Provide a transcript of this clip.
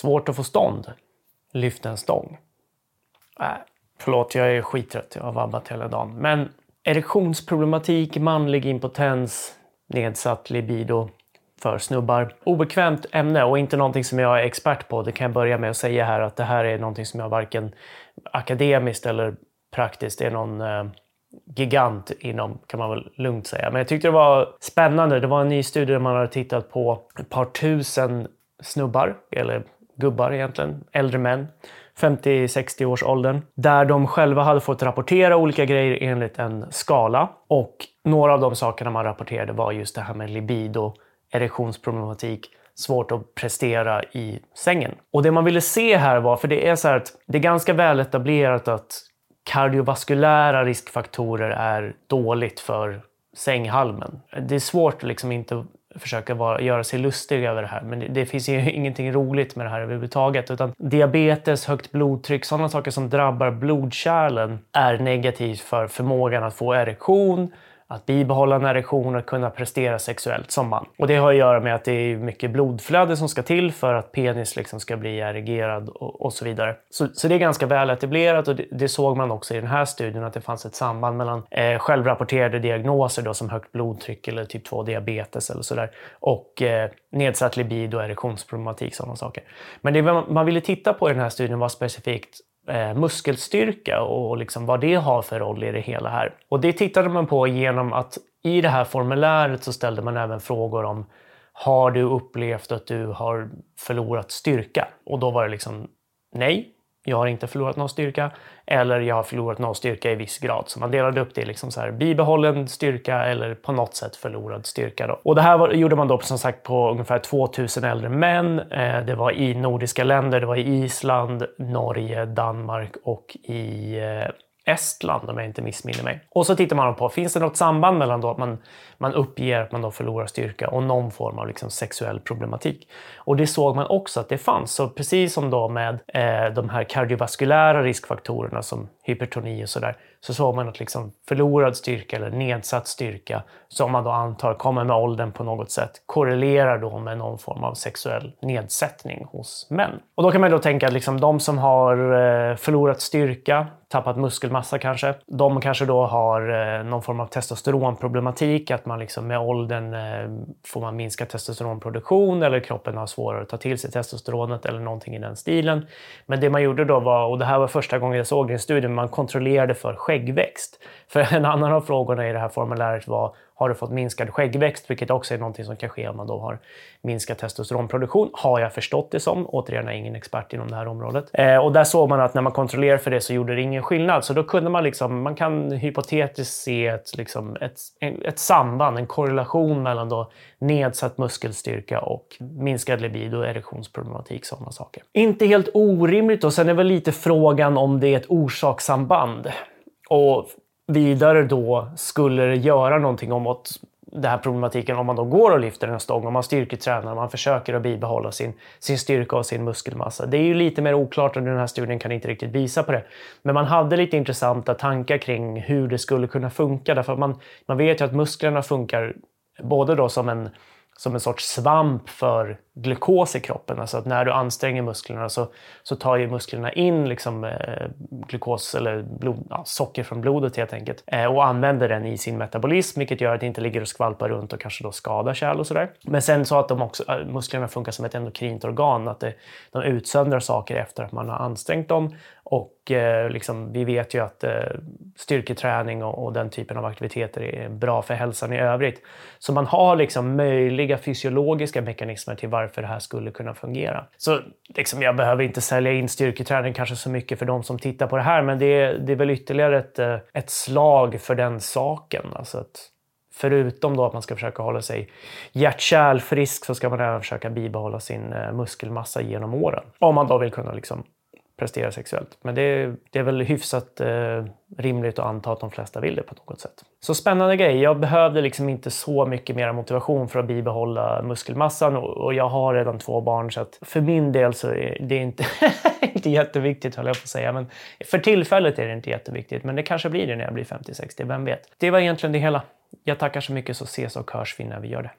Svårt att få stånd. Lyft en stång. Äh, förlåt, jag är skittrött. Jag har vabbat hela dagen. Men erektionsproblematik, manlig impotens, nedsatt libido för snubbar. Obekvämt ämne och inte någonting som jag är expert på. Det kan jag börja med att säga här att det här är någonting som jag varken akademiskt eller praktiskt är någon eh, gigant inom, kan man väl lugnt säga. Men jag tyckte det var spännande. Det var en ny studie där man hade tittat på ett par tusen snubbar, eller gubbar egentligen, äldre män, 50-60 års åldern, där de själva hade fått rapportera olika grejer enligt en skala. Och några av de sakerna man rapporterade var just det här med libido, erektionsproblematik, svårt att prestera i sängen. Och det man ville se här var, för det är så här att det är ganska väl etablerat att kardiovaskulära riskfaktorer är dåligt för sänghalmen. Det är svårt att liksom inte försöka vara, göra sig lustig över det här, men det, det, finns ju ingenting roligt med det här överhuvudtaget. Utan diabetes, högt blodtryck, sådana saker som drabbar blodkärlen är negativt för förmågan att få erektion, att bibehålla en erektion och kunna prestera sexuellt som man. Och det har att göra med att det är mycket blodflöde som ska till för att penis liksom ska bli erigerad och, och så vidare. Så, så, det är ganska väl etablerat och det, det, såg man också i den här studien att det fanns ett samband mellan eh, självrapporterade diagnoser då, som högt blodtryck eller typ 2 diabetes eller sådär och eh, nedsatt libido och erektionsproblematik, sådana saker. Men det man ville titta på i den här studien var specifikt eh, muskelstyrka och liksom vad det har för roll i det hela här. Och det tittade man på genom att i det här formuläret så ställde man även frågor om har du upplevt att du har förlorat styrka? Och då var det liksom nej, jag har inte förlorat någon styrka eller jag har förlorat någon styrka i viss grad. Så man delade upp det liksom så här bibehållen styrka eller på något sätt förlorad styrka. Då. Och det här var, gjorde man då som sagt på ungefär 2000 äldre män. Eh, det var i nordiska länder, det var i Island, Norge, Danmark och i eh, Estland om jag inte missminner mig. Och så tittar man på, finns det något samband mellan då att man, man uppger att man då förlorar styrka och någon form av liksom sexuell problematik? Och det såg man också att det fanns. Så precis som då med eh, de här kardiovaskulära riskfaktorerna som hypertoni och sådär, så såg man att liksom förlorad styrka eller nedsatt styrka, som man då antar kommer med åldern på något sätt, korrelerar då med någon form av sexuell nedsättning hos män. Och då kan man då tänka att liksom de som har eh, förlorat styrka, tappat muskelmassa kanske, de kanske då har eh, någon form av testosteronproblematik, att man liksom med åldern eh, får man minska testosteronproduktion eller kroppen har svårare att ta till sig testosteronet eller någonting i den stilen. Men det man gjorde då var, och det här var första gången jag såg det i en studie, man kontrollerade för skäggväxt. För en annan av frågorna i det här formuläret var har du fått minskad skäggväxt, vilket också är någonting som kan ske om man då har minskad testosteronproduktion, har jag förstått det som. Återigen, jag är ingen expert inom det här området. Eh, och där såg man att när man kontrollerade för det så gjorde det ingen skillnad. Så då kunde man liksom, man kan hypotetiskt se ett, liksom, ett, ett samband, en korrelation mellan då nedsatt muskelstyrka och minskad libido, erektionsproblematik, sådana saker. Inte helt orimligt och sen är väl lite frågan om det är ett orsakssamband. Och vidare då skulle det göra någonting om den här problematiken om man då går och lyfter en stång, om man styrketränar, om man försöker att bibehålla sin, sin styrka och sin muskelmassa. Det är ju lite mer oklart och den här studien kan inte riktigt visa på det. Men man hade lite intressanta tankar kring hur det skulle kunna funka därför att man, man vet ju att musklerna funkar både då som en som en sorts svamp för glukos i kroppen. Alltså att när du anstränger musklerna så, så tar ju musklerna in liksom, eh, glukos eller blod, ja, socker från blodet helt enkelt eh, och använder den i sin metabolism vilket gör att det inte ligger och skvalpar runt och kanske då skadar kärl och sådär. Men sen så att de också, eh, musklerna funkar som ett endokrint organ, att det, de utsöndrar saker efter att man har ansträngt dem och eh, liksom, vi vet ju att eh, styrketräning och, och, den typen av aktiviteter är bra för hälsan i övrigt. Så man har liksom möjliga fysiologiska mekanismer till varför det här skulle kunna fungera. Så liksom, jag behöver inte sälja in styrketräning kanske så mycket för de som tittar på det här, men det, det är väl ytterligare ett, eh, ett slag för den saken. Alltså att, förutom då att man ska försöka hålla sig hjärt-kärlfrisk så ska man även försöka bibehålla sin eh, muskelmassa genom åren. Om man då vill kunna liksom prestera sexuellt. Men det, det är väl hyfsat eh, rimligt att anta att de flesta vill det på något sätt. Så spännande grej. Jag behövde liksom inte så mycket mer motivation för att bibehålla muskelmassan och, och jag har redan två barn så att för min del så är det inte, inte jätteviktigt höll jag på att säga. Men för tillfället är det inte jätteviktigt, men det kanske blir det när jag blir 50-60, vem vet? Det var egentligen det hela. Jag tackar så mycket så ses och hörs vi när vi gör det.